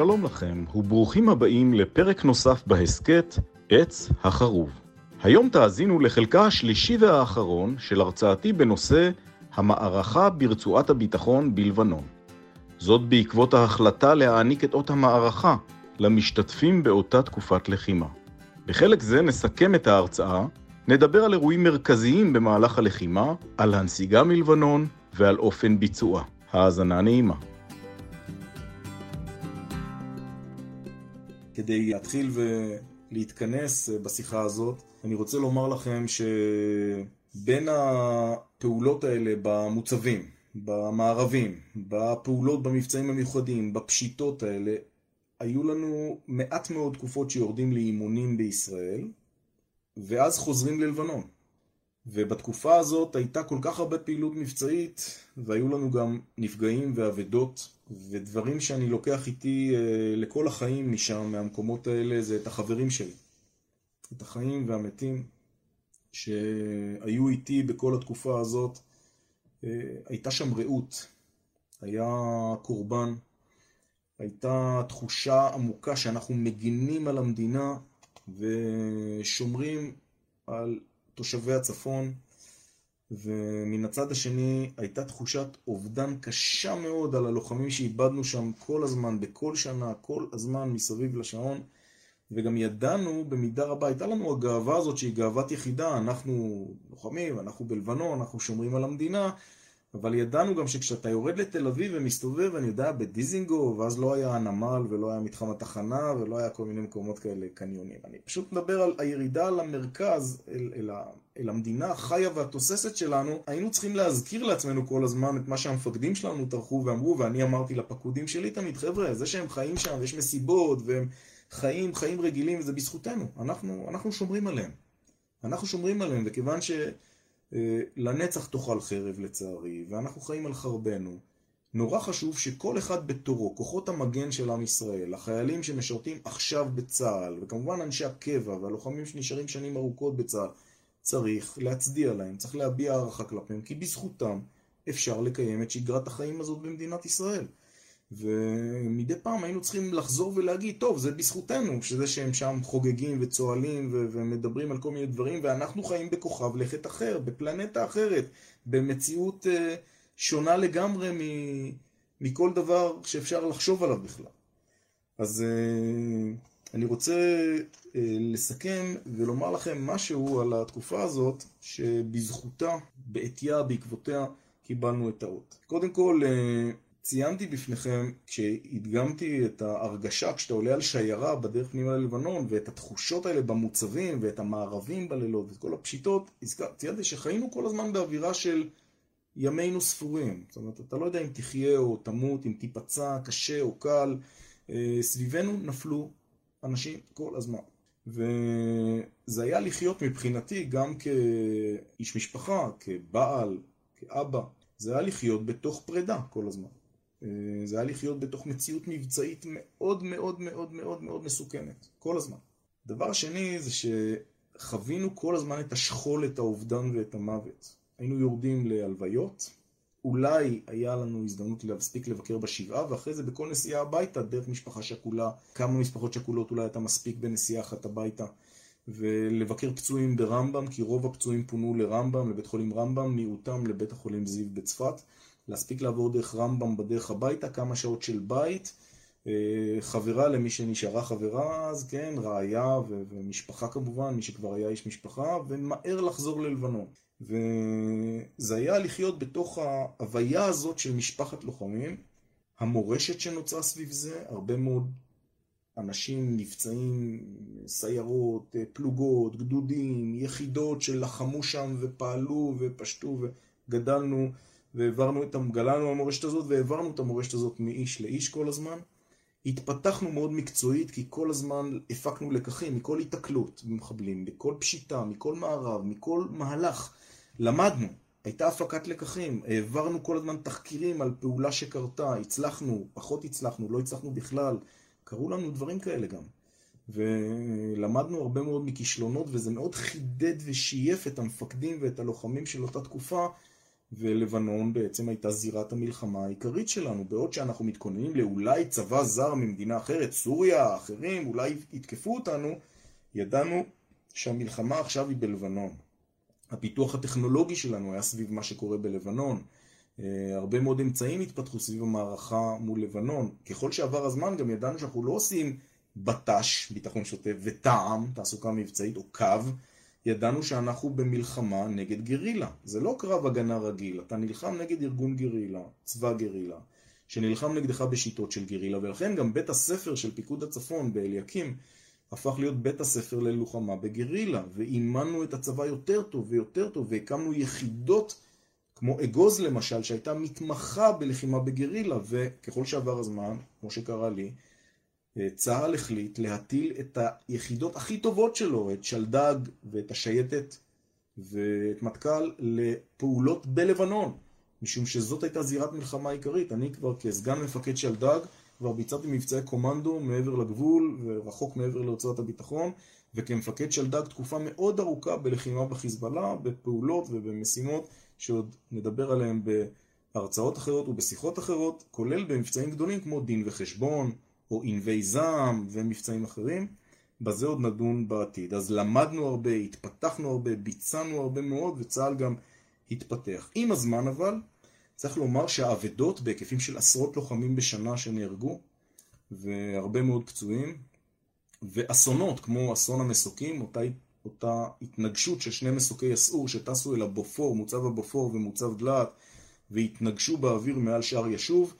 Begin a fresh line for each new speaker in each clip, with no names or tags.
שלום לכם, וברוכים הבאים לפרק נוסף בהסכת עץ החרוב. היום תאזינו לחלקה השלישי והאחרון של הרצאתי בנושא המערכה ברצועת הביטחון בלבנון. זאת בעקבות ההחלטה להעניק את אות המערכה למשתתפים באותה תקופת לחימה. בחלק זה נסכם את ההרצאה, נדבר על אירועים מרכזיים במהלך הלחימה, על הנסיגה מלבנון ועל אופן ביצועה. האזנה נעימה. כדי להתחיל ולהתכנס בשיחה הזאת, אני רוצה לומר לכם שבין הפעולות האלה במוצבים, במערבים, בפעולות במבצעים המיוחדים, בפשיטות האלה, היו לנו מעט מאוד תקופות שיורדים לאימונים בישראל, ואז חוזרים ללבנון. ובתקופה הזאת הייתה כל כך הרבה פעילות מבצעית, והיו לנו גם נפגעים ואבדות, ודברים שאני לוקח איתי אה, לכל החיים משם, מהמקומות האלה, זה את החברים שלי. את החיים והמתים שהיו איתי בכל התקופה הזאת. אה, הייתה שם רעות, היה קורבן, הייתה תחושה עמוקה שאנחנו מגינים על המדינה ושומרים על תושבי הצפון, ומן הצד השני הייתה תחושת אובדן קשה מאוד על הלוחמים שאיבדנו שם כל הזמן, בכל שנה, כל הזמן מסביב לשעון, וגם ידענו במידה רבה, הייתה לנו הגאווה הזאת שהיא גאוות יחידה, אנחנו לוחמים, אנחנו בלבנון, אנחנו שומרים על המדינה, אבל ידענו גם שכשאתה יורד לתל אביב ומסתובב, אני יודע, בדיזינגו, ואז לא היה הנמל ולא היה מתחם התחנה ולא היה כל מיני מקומות כאלה, קניונים. אני פשוט מדבר על הירידה למרכז, אל, אל, אל המדינה החיה והתוססת שלנו, היינו צריכים להזכיר לעצמנו כל הזמן את מה שהמפקדים שלנו טרחו ואמרו, ואני אמרתי לפקודים שלי תמיד, חבר'ה, זה שהם חיים שם ויש מסיבות והם חיים, חיים רגילים, וזה בזכותנו. אנחנו, אנחנו שומרים עליהם. אנחנו שומרים עליהם, וכיוון ש... אה, לנצח תאכל חרב לצערי, ואנחנו חיים על חרבנו. נורא חשוב שכל אחד בתורו, כוחות המגן של עם ישראל, החיילים שמשרתים עכשיו בצה"ל, וכמובן אנשי הקבע והלוחמים שנשארים שנים ארוכות בצה"ל, צריך להצדיע להם, צריך להביע הערכה כלפיהם, כי בזכותם אפשר לקיים את שגרת החיים הזאת במדינת ישראל. ומדי פעם היינו צריכים לחזור ולהגיד, טוב, זה בזכותנו, שזה שהם שם חוגגים וצוהלים ו- ומדברים על כל מיני דברים, ואנחנו חיים בכוכב לכת אחר, בפלנטה אחרת, במציאות uh, שונה לגמרי מ- מכל דבר שאפשר לחשוב עליו בכלל. אז uh, אני רוצה uh, לסכם ולומר לכם משהו על התקופה הזאת, שבזכותה, בעטייה, בעקבותיה, קיבלנו את האות. קודם כל, uh, ציינתי בפניכם, כשהדגמתי את ההרגשה כשאתה עולה על שיירה בדרך פנימה ללבנון, ואת התחושות האלה במוצבים, ואת המערבים בלילות, ואת כל הפשיטות, ציינתי שחיינו כל הזמן באווירה של ימינו ספורים. זאת אומרת, אתה לא יודע אם תחיה או תמות, אם תיפצע קשה או קל. אה, סביבנו נפלו אנשים כל הזמן. וזה היה לחיות מבחינתי גם כאיש משפחה, כבעל, כאבא. זה היה לחיות בתוך פרידה כל הזמן. אה, זה היה לחיות בתוך מציאות מבצעית מאוד מאוד מאוד מאוד מאוד מסוכנת, כל הזמן. דבר שני זה שחווינו כל הזמן את השכול, את האובדן ואת המוות. היינו יורדים להלוויות, אולי היה לנו הזדמנות להספיק לבקר בשבעה, ואחרי זה בכל נסיעה הביתה, דרך משפחה שכולה, כמה משפחות שכולות אולי אתה מספיק בנסיעה אחת הביתה, ולבקר פצועים ברמב"ם, כי רוב הפצועים פונו לרמב"ם, לבית חולים רמב"ם, מיעוטם לבית החולים זיו בצפת. להספיק לעבור דרך רמב"ם בדרך הביתה, כמה שעות של בית, אה, חברה למי שנשארה חברה אז, כן, רעיה ומשפחה כמובן, מי שכבר היה איש משפחה, ומהר לחזור ללבנון. וזה היה לחיות בתוך ההוויה הזאת של משפחת לוחמים, המורשת שנוצרה סביב זה, הרבה מאוד אנשים נפצעים, סיירות, אה, פלוגות, גדודים, יחידות שלחמו שם ופעלו ופשטו וגדלנו והעברנו את, גללנו המורשת הזאת והעברנו את המורשת הזאת מאיש לאיש כל הזמן. התפתחנו מאוד מקצועית כי כל הזמן הפקנו לקחים מכל התקלות במחבלים, מכל פשיטה, מכל מערב, מכל מהלך. למדנו, הייתה הפקת לקחים, העברנו כל הזמן תחקירים על פעולה שקרתה, הצלחנו, פחות הצלחנו, לא הצלחנו בכלל, קרו לנו דברים כאלה גם. ולמדנו הרבה מאוד מכישלונות וזה מאוד חידד ושייף את המפקדים ואת הלוחמים של אותה תקופה ולבנון בעצם הייתה זירת המלחמה העיקרית שלנו, בעוד שאנחנו מתכוננים לאולי צבא זר ממדינה אחרת, סוריה, אחרים, אולי יתקפו אותנו, ידענו שהמלחמה עכשיו היא בלבנון. הפיתוח הטכנולוגי שלנו היה סביב מה שקורה בלבנון. אה, הרבה מאוד אמצעים התפתחו סביב המערכה מול לבנון. ככל שעבר הזמן גם ידענו שאנחנו לא עושים בט"ש, ביטחון שוטף, וטעם, תעסוקה מבצעית, או קו. ידענו שאנחנו במלחמה נגד גרילה. זה לא קרב הגנה רגיל, אתה נלחם נגד ארגון גרילה, צבא גרילה, שנלחם נגדך בשיטות של גרילה, ולכן גם בית הספר של פיקוד הצפון באליקים הפך להיות בית הספר ללוחמה בגרילה, ואימנו את הצבא יותר טוב ויותר טוב, והקמנו יחידות כמו אגוז למשל, שהייתה מתמחה בלחימה בגרילה, וככל שעבר הזמן, כמו שקרה לי, צה"ל החליט להטיל את היחידות הכי טובות שלו, את שלדג ואת השייטת ואת מטכ"ל, לפעולות בלבנון, משום שזאת הייתה זירת מלחמה עיקרית. אני כבר כסגן מפקד שלדג כבר ביצעתי מבצעי קומנדו מעבר לגבול ורחוק מעבר להוצאות הביטחון, וכמפקד שלדג תקופה מאוד ארוכה בלחימה בחיזבאללה, בפעולות ובמשימות שעוד נדבר עליהן בהרצאות אחרות ובשיחות אחרות, כולל במבצעים גדולים כמו דין וחשבון, או ענבי זעם ומבצעים אחרים, בזה עוד נדון בעתיד. אז למדנו הרבה, התפתחנו הרבה, ביצענו הרבה מאוד, וצה"ל גם התפתח. עם הזמן אבל, צריך לומר שהאבדות בהיקפים של עשרות לוחמים בשנה שנהרגו, והרבה מאוד פצועים, ואסונות כמו אסון המסוקים, אותה, אותה התנגשות של שני מסוקי יסעור שטסו אל הבופור, מוצב הבופור ומוצב דלעת, והתנגשו באוויר מעל שער ישוב,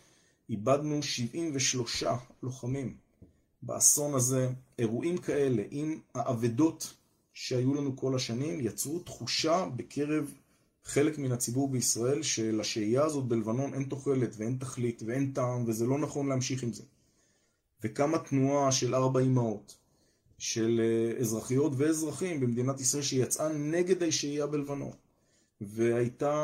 איבדנו 73 לוחמים. באסון הזה, אירועים כאלה עם האבדות שהיו לנו כל השנים, יצרו תחושה בקרב חלק מן הציבור בישראל שלשהייה הזאת בלבנון אין תוחלת ואין תכלית ואין טעם וזה לא נכון להמשיך עם זה. וקמה תנועה של ארבע אמהות, של אה, אזרחיות ואזרחים במדינת ישראל שיצאה נגד השהייה בלבנון. והייתה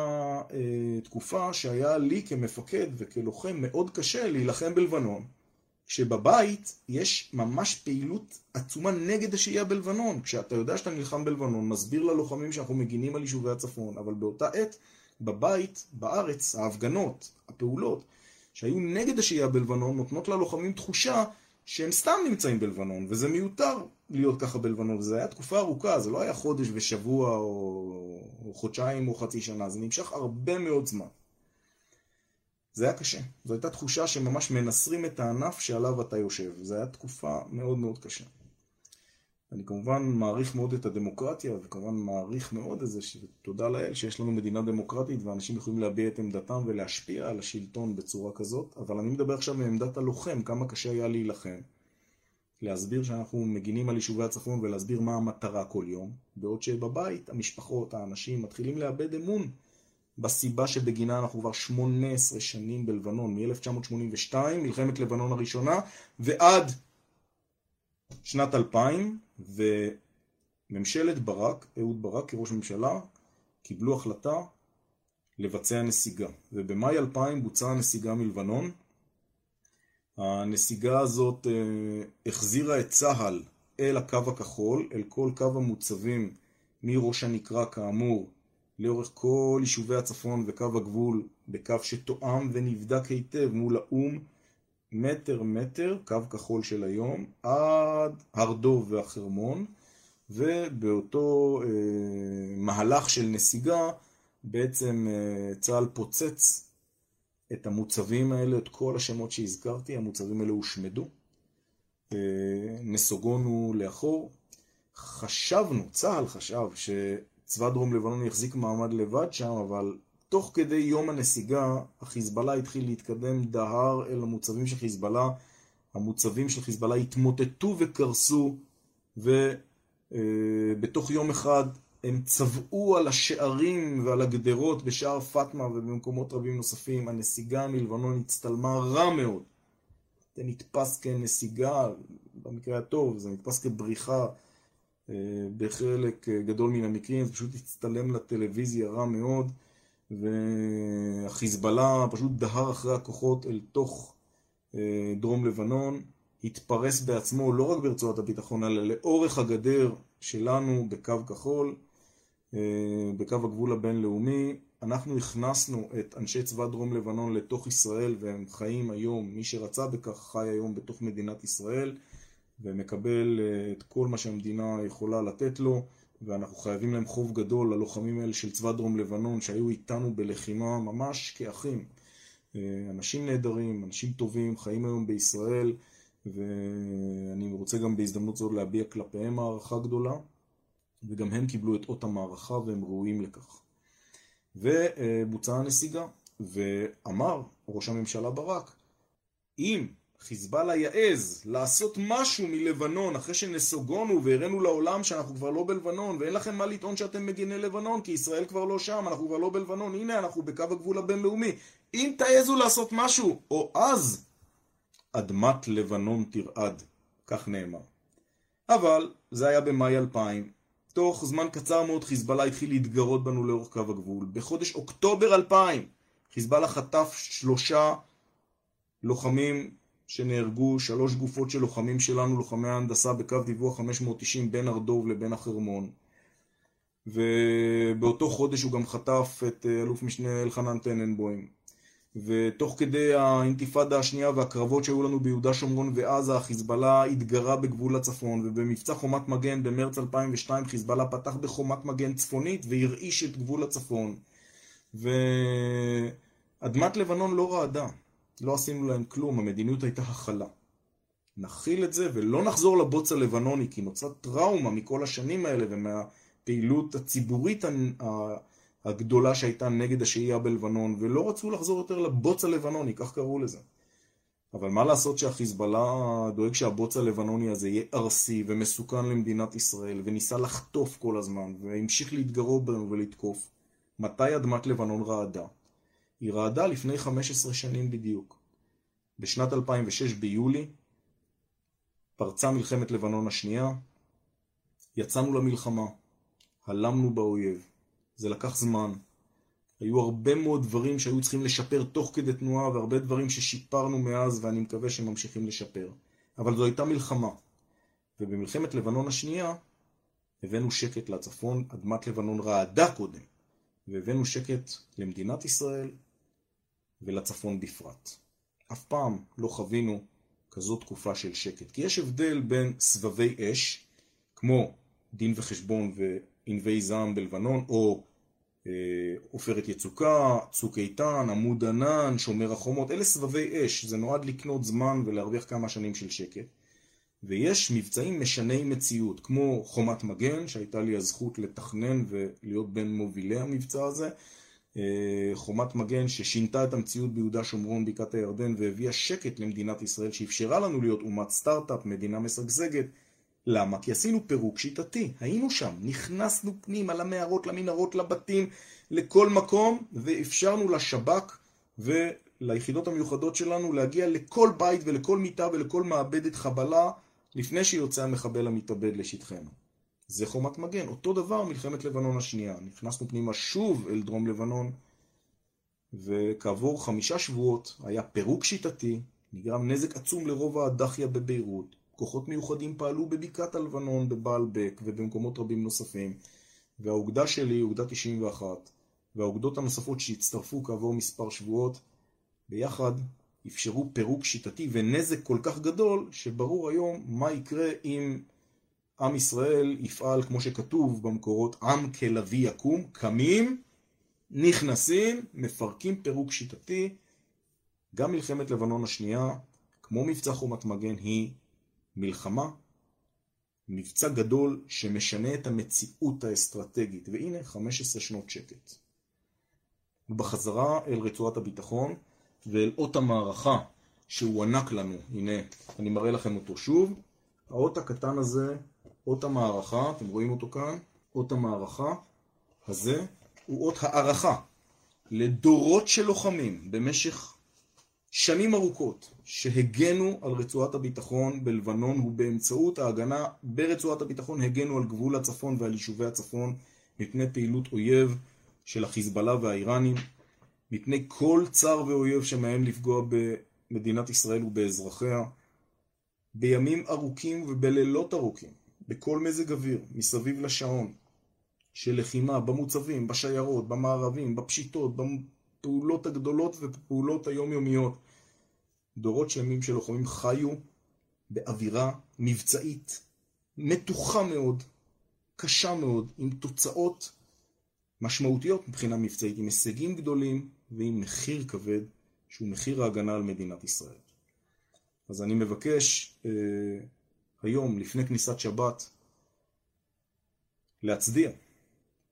אה, תקופה שהיה לי כמפקד וכלוחם מאוד קשה להילחם בלבנון, שבבית יש ממש פעילות עצומה נגד השהייה בלבנון. כשאתה יודע שאתה נלחם בלבנון, מסביר ללוחמים שאנחנו מגינים על יישובי הצפון, אבל באותה עת, בבית, בארץ, ההפגנות, הפעולות, שהיו נגד השהייה בלבנון, נותנות ללוחמים תחושה שהם סתם נמצאים בלבנון, וזה מיותר להיות ככה בלבנון. זו הייתה תקופה ארוכה, זה לא היה חודש ושבוע או, או חודשיים או חצי שנה, זה נמשך הרבה מאוד זמן. זה היה קשה. זו הייתה תחושה שממש מנסרים את הענף שעליו אתה יושב. זו הייתה תקופה מאוד מאוד קשה. אני כמובן מעריך מאוד את הדמוקרטיה, וכמובן מעריך מאוד את זה, שתודה לאל שיש לנו מדינה דמוקרטית ואנשים יכולים להביע את עמדתם ולהשפיע על השלטון בצורה כזאת, אבל אני מדבר עכשיו מעמדת הלוחם, כמה קשה היה להילחם. להסביר שאנחנו מגינים על יישובי הצפון ולהסביר מה המטרה כל יום, בעוד שבבית המשפחות, האנשים מתחילים לאבד אמון בסיבה שבגינה אנחנו כבר 18 שנים בלבנון, מ-1982, מלחמת לבנון הראשונה, ועד שנת 2000, וממשלת ברק, אהוד ברק כראש ממשלה, קיבלו החלטה לבצע נסיגה. ובמאי 2000 בוצעה נסיגה מלבנון. הנסיגה הזאת אה, החזירה את צה"ל אל הקו הכחול, אל כל קו המוצבים מראש הנקרה כאמור, לאורך כל יישובי הצפון וקו הגבול, בקו שתואם ונבדק היטב מול האו"ם, מטר מטר, קו כחול של היום, עד הר דוב והחרמון, ובאותו אה, מהלך של נסיגה, בעצם אה, צה"ל פוצץ את המוצבים האלה, את כל השמות שהזכרתי, המוצבים האלה הושמדו, אה, נסוגונו לאחור. חשבנו, צה"ל חשב, שצבא דרום לבנון יחזיק מעמד לבד שם, אבל תוך כדי יום הנסיגה, החיזבאללה התחיל להתקדם דהר אל המוצבים של חיזבאללה. המוצבים של חיזבאללה התמוטטו וקרסו, ובתוך יום אחד הם צבעו על השערים ועל הגדרות בשער פטמה ובמקומות רבים נוספים. הנסיגה מלבנון הצטלמה רע מאוד. זה נתפס כנסיגה, במקרה הטוב, זה נתפס כבריחה. אה, בחלק גדול מן המקרים, זה פשוט הצטלם לטלוויזיה רע מאוד. והחיזבאללה פשוט דהר אחרי הכוחות אל תוך אה, דרום לבנון, התפרס בעצמו לא רק ברצועת הביטחון, אלא לאורך הגדר שלנו בקו כחול. בקו הגבול הבינלאומי. אנחנו הכנסנו את אנשי צבא דרום לבנון לתוך ישראל והם חיים היום, מי שרצה בכך חי היום בתוך מדינת ישראל ומקבל את כל מה שהמדינה יכולה לתת לו ואנחנו חייבים להם חוב גדול ללוחמים האלה של צבא דרום לבנון שהיו איתנו בלחימה ממש כאחים. אנשים נהדרים, אנשים טובים, חיים היום בישראל ואני רוצה גם בהזדמנות זאת להביע כלפיהם הערכה גדולה וגם הם קיבלו את אות המערכה והם ראויים לכך. ובוצעה הנסיגה, ואמר ראש הממשלה ברק, אם חיזבאללה יעז לעשות משהו מלבנון אחרי שנסוגונו והראינו לעולם שאנחנו כבר לא בלבנון ואין לכם מה לטעון שאתם מגיני לבנון כי ישראל כבר לא שם, אנחנו כבר לא בלבנון, הנה אנחנו בקו הגבול הבינלאומי אם תעזו לעשות משהו, או אז אדמת לבנון תרעד, כך נאמר. אבל זה היה במאי 2000, תוך זמן קצר מאוד חיזבאללה התחיל להתגרות בנו לאורך קו הגבול. בחודש אוקטובר 2000 חיזבאללה חטף שלושה לוחמים שנהרגו, שלוש גופות של לוחמים שלנו, לוחמי ההנדסה בקו דיווח 590 בין ארדוב לבין החרמון. ובאותו חודש הוא גם חטף את אלוף משנה אלחנן טננבוים. ותוך כדי האינתיפאדה השנייה והקרבות שהיו לנו ביהודה שומרון ועזה, חיזבאללה התגרה בגבול הצפון, ובמבצע חומת מגן במרץ 2002 חיזבאללה פתח בחומת מגן צפונית והרעיש את גבול הצפון. ואדמת לבנון לא רעדה, לא עשינו להם כלום, המדיניות הייתה הכלה. נכיל את זה ולא נחזור לבוץ הלבנוני, כי נוצרה טראומה מכל השנים האלה ומהפעילות הציבורית הגדולה שהייתה נגד השהייה בלבנון, ולא רצו לחזור יותר לבוץ הלבנוני, כך קראו לזה. אבל מה לעשות שהחיזבאללה דואג שהבוץ הלבנוני הזה יהיה ארסי ומסוכן למדינת ישראל, וניסה לחטוף כל הזמן, והמשיך להתגרות בנו ולתקוף. מתי אדמת לבנון רעדה? היא רעדה לפני 15 שנים בדיוק. בשנת 2006 ביולי פרצה מלחמת לבנון השנייה, יצאנו למלחמה, הלמנו באויב. זה לקח זמן. היו הרבה מאוד דברים שהיו צריכים לשפר תוך כדי תנועה, והרבה דברים ששיפרנו מאז, ואני מקווה שממשיכים לשפר. אבל זו הייתה מלחמה. ובמלחמת לבנון השנייה, הבאנו שקט לצפון, אדמת לבנון רעדה קודם, והבאנו שקט למדינת ישראל ולצפון בפרט. אף פעם לא חווינו כזאת תקופה של שקט. כי יש הבדל בין סבבי אש, כמו דין וחשבון ענבי זעם בלבנון, או אה, עופרת יצוקה, צוק איתן, עמוד ענן, שומר החומות, אלה סבבי אש, זה נועד לקנות זמן ולהרוויח כמה שנים של שקט. ויש מבצעים משני מציאות, כמו חומת מגן, שהייתה לי הזכות לתכנן ולהיות בין מובילי המבצע הזה, אה, חומת מגן ששינתה את המציאות ביהודה שומרון, בקעת הירדן, והביאה שקט למדינת ישראל, שאפשרה לנו להיות אומת סטארט-אפ, מדינה משגשגת, למה? כי עשינו פירוק שיטתי, היינו שם, נכנסנו פנימה למערות, למנהרות, לבתים, לכל מקום, ואפשרנו לשב"כ וליחידות המיוחדות שלנו להגיע לכל בית ולכל מיטה ולכל מעבדת חבלה לפני שיוצא המחבל המתאבד לשטחנו. זה חומת מגן. אותו דבר מלחמת לבנון השנייה. נכנסנו פנימה שוב אל דרום לבנון, וכעבור חמישה שבועות היה פירוק שיטתי, נגרם נזק עצום לרוב הדחיה בביירות. כוחות מיוחדים פעלו בבקעת הלבנון, בבעלבק ובמקומות רבים נוספים, והאוגדה שלי, אוגדה 91, והאוגדות הנוספות שהצטרפו כעבור מספר שבועות, ביחד אפשרו פירוק שיטתי ונזק כל כך גדול, שברור היום מה יקרה אם עם ישראל יפעל כמו שכתוב במקורות, עם כלביא יקום, קמים, נכנסים, מפרקים פירוק שיטתי. גם מלחמת לבנון השנייה, כמו מבצע חומת מגן, היא מלחמה, מבצע גדול שמשנה את המציאות האסטרטגית, והנה 15 שנות שקט. ובחזרה אל רצועת הביטחון ואל אות המערכה שהוענק לנו, הנה, אני מראה לכם אותו שוב, האות הקטן הזה, אות המערכה, אתם רואים אותו כאן, אות המערכה הזה הוא אות הערכה לדורות של לוחמים במשך שנים ארוכות שהגנו על רצועת הביטחון בלבנון ובאמצעות ההגנה ברצועת הביטחון הגנו על גבול הצפון ועל יישובי הצפון מפני פעילות אויב של החיזבאללה והאיראנים, מפני כל צר ואויב שמהם לפגוע במדינת ישראל ובאזרחיה, בימים ארוכים ובלילות ארוכים, בכל מזג אוויר, מסביב לשעון. של לחימה במוצבים, בשיירות, במערבים, בפשיטות, בפעולות הגדולות ובפעולות היומיומיות. דורות שלמים של לוחמים חיו באווירה מבצעית מתוחה מאוד, קשה מאוד, עם תוצאות משמעותיות מבחינה מבצעית, עם הישגים גדולים ועם מחיר כבד, שהוא מחיר ההגנה על מדינת ישראל. אז אני מבקש אה, היום, לפני כניסת שבת, להצדיע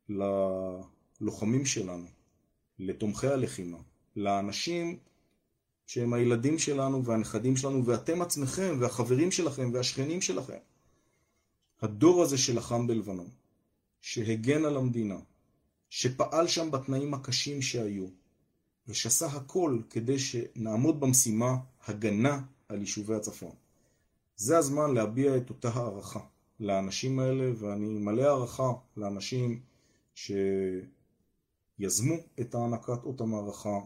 ללוחמים שלנו, לתומכי הלחימה, לאנשים שהם הילדים שלנו והנכדים שלנו, ואתם עצמכם, והחברים שלכם, והשכנים שלכם. הדור הזה שלחם בלבנון, שהגן על המדינה, שפעל שם בתנאים הקשים שהיו, ושעשה הכל כדי שנעמוד במשימה הגנה על יישובי הצפון. זה הזמן להביע את אותה הערכה לאנשים האלה, ואני מלא הערכה לאנשים שיזמו את הענקת אות המערכה,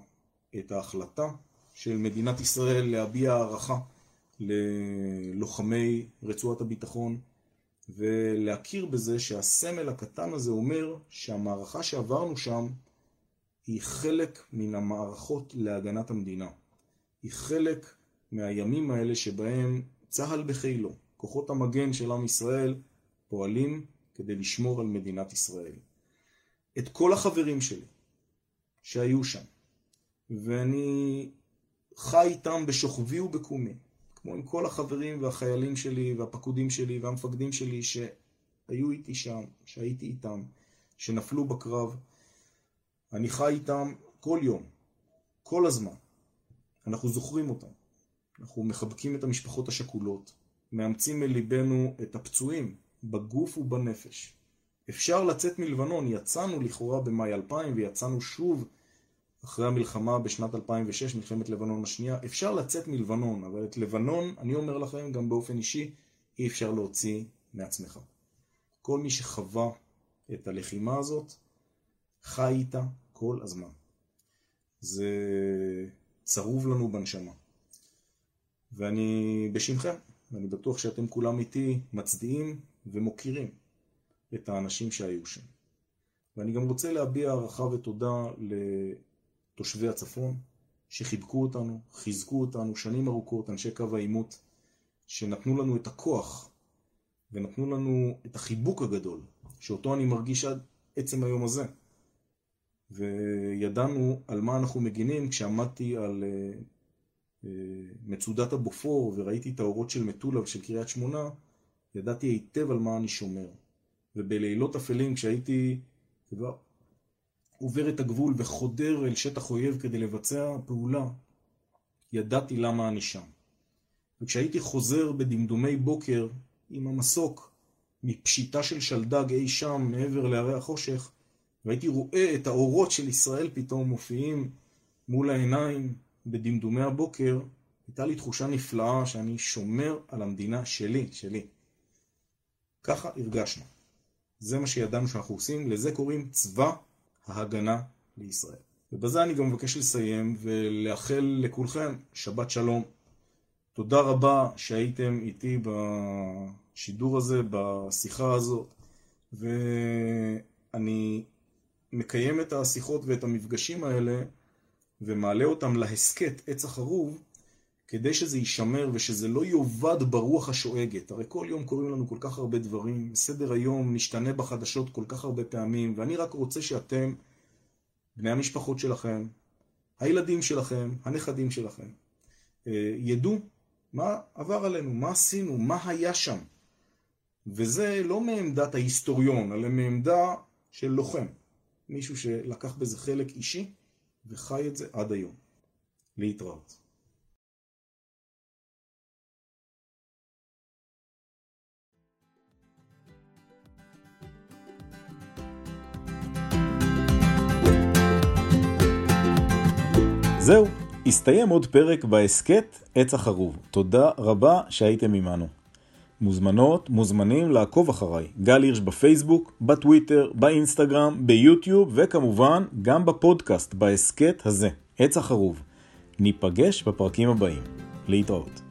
את ההחלטה של מדינת ישראל להביע הערכה ללוחמי רצועת הביטחון ולהכיר בזה שהסמל הקטן הזה אומר שהמערכה שעברנו שם היא חלק מן המערכות להגנת המדינה. היא חלק מהימים האלה שבהם צה"ל בחילו, כוחות המגן של עם ישראל, פועלים כדי לשמור על מדינת ישראל. את כל החברים שלי שהיו שם, ואני חי איתם בשוכבי ובקומי, כמו עם כל החברים והחיילים שלי והפקודים שלי והמפקדים שלי שהיו איתי שם, שהייתי איתם, שנפלו בקרב. אני חי איתם כל יום, כל הזמן. אנחנו זוכרים אותם. אנחנו מחבקים את המשפחות השכולות, מאמצים אל ליבנו את הפצועים בגוף ובנפש. אפשר לצאת מלבנון, יצאנו לכאורה במאי 2000 ויצאנו שוב אחרי המלחמה בשנת 2006, מלחמת לבנון השנייה, אפשר לצאת מלבנון, אבל את לבנון, אני אומר לכם, גם באופן אישי, אי אפשר להוציא מעצמך. כל מי שחווה את הלחימה הזאת, חי איתה כל הזמן. זה צרוב לנו בנשמה. ואני בשמכם, ואני בטוח שאתם כולם איתי מצדיעים ומוקירים את האנשים שהיו שם. ואני גם רוצה להביע הערכה ותודה תושבי הצפון, שחיבקו אותנו, חיזקו אותנו שנים ארוכות, אנשי קו העימות, שנתנו לנו את הכוח ונתנו לנו את החיבוק הגדול, שאותו אני מרגיש עד עצם היום הזה. וידענו על מה אנחנו מגינים כשעמדתי על uh, מצודת הבופור וראיתי את האורות של מטולה ושל קריית שמונה, ידעתי היטב על מה אני שומר. ובלילות אפלים כשהייתי כבר עובר את הגבול וחודר אל שטח אויב כדי לבצע פעולה, ידעתי למה אני שם. וכשהייתי חוזר בדמדומי בוקר עם המסוק מפשיטה של שלדג אי שם מעבר להרי החושך, והייתי רואה את האורות של ישראל פתאום מופיעים מול העיניים בדמדומי הבוקר, הייתה לי תחושה נפלאה שאני שומר על המדינה שלי, שלי. ככה הרגשנו. זה מה שידענו שאנחנו עושים, לזה קוראים צבא ההגנה לישראל. ובזה אני גם מבקש לסיים ולאחל לכולכם שבת שלום. תודה רבה שהייתם איתי בשידור הזה, בשיחה הזאת, ואני מקיים את השיחות ואת המפגשים האלה ומעלה אותם להסכת עץ החרוב כדי שזה יישמר ושזה לא יאבד ברוח השואגת. הרי כל יום קוראים לנו כל כך הרבה דברים, סדר היום משתנה בחדשות כל כך הרבה פעמים, ואני רק רוצה שאתם, בני המשפחות שלכם, הילדים שלכם, הנכדים שלכם, אה, ידעו מה עבר עלינו, מה עשינו, מה היה שם. וזה לא מעמדת ההיסטוריון, אלא מעמדה של לוחם. מישהו שלקח בזה חלק אישי וחי את זה עד היום. להתראות. זהו, הסתיים עוד פרק בהסכת עץ החרוב. תודה רבה שהייתם עמנו. מוזמנות, מוזמנים לעקוב אחריי. גל הירש בפייסבוק, בטוויטר, באינסטגרם, ביוטיוב, וכמובן גם בפודקאסט, בהסכת הזה, עץ החרוב. ניפגש בפרקים הבאים. להתראות.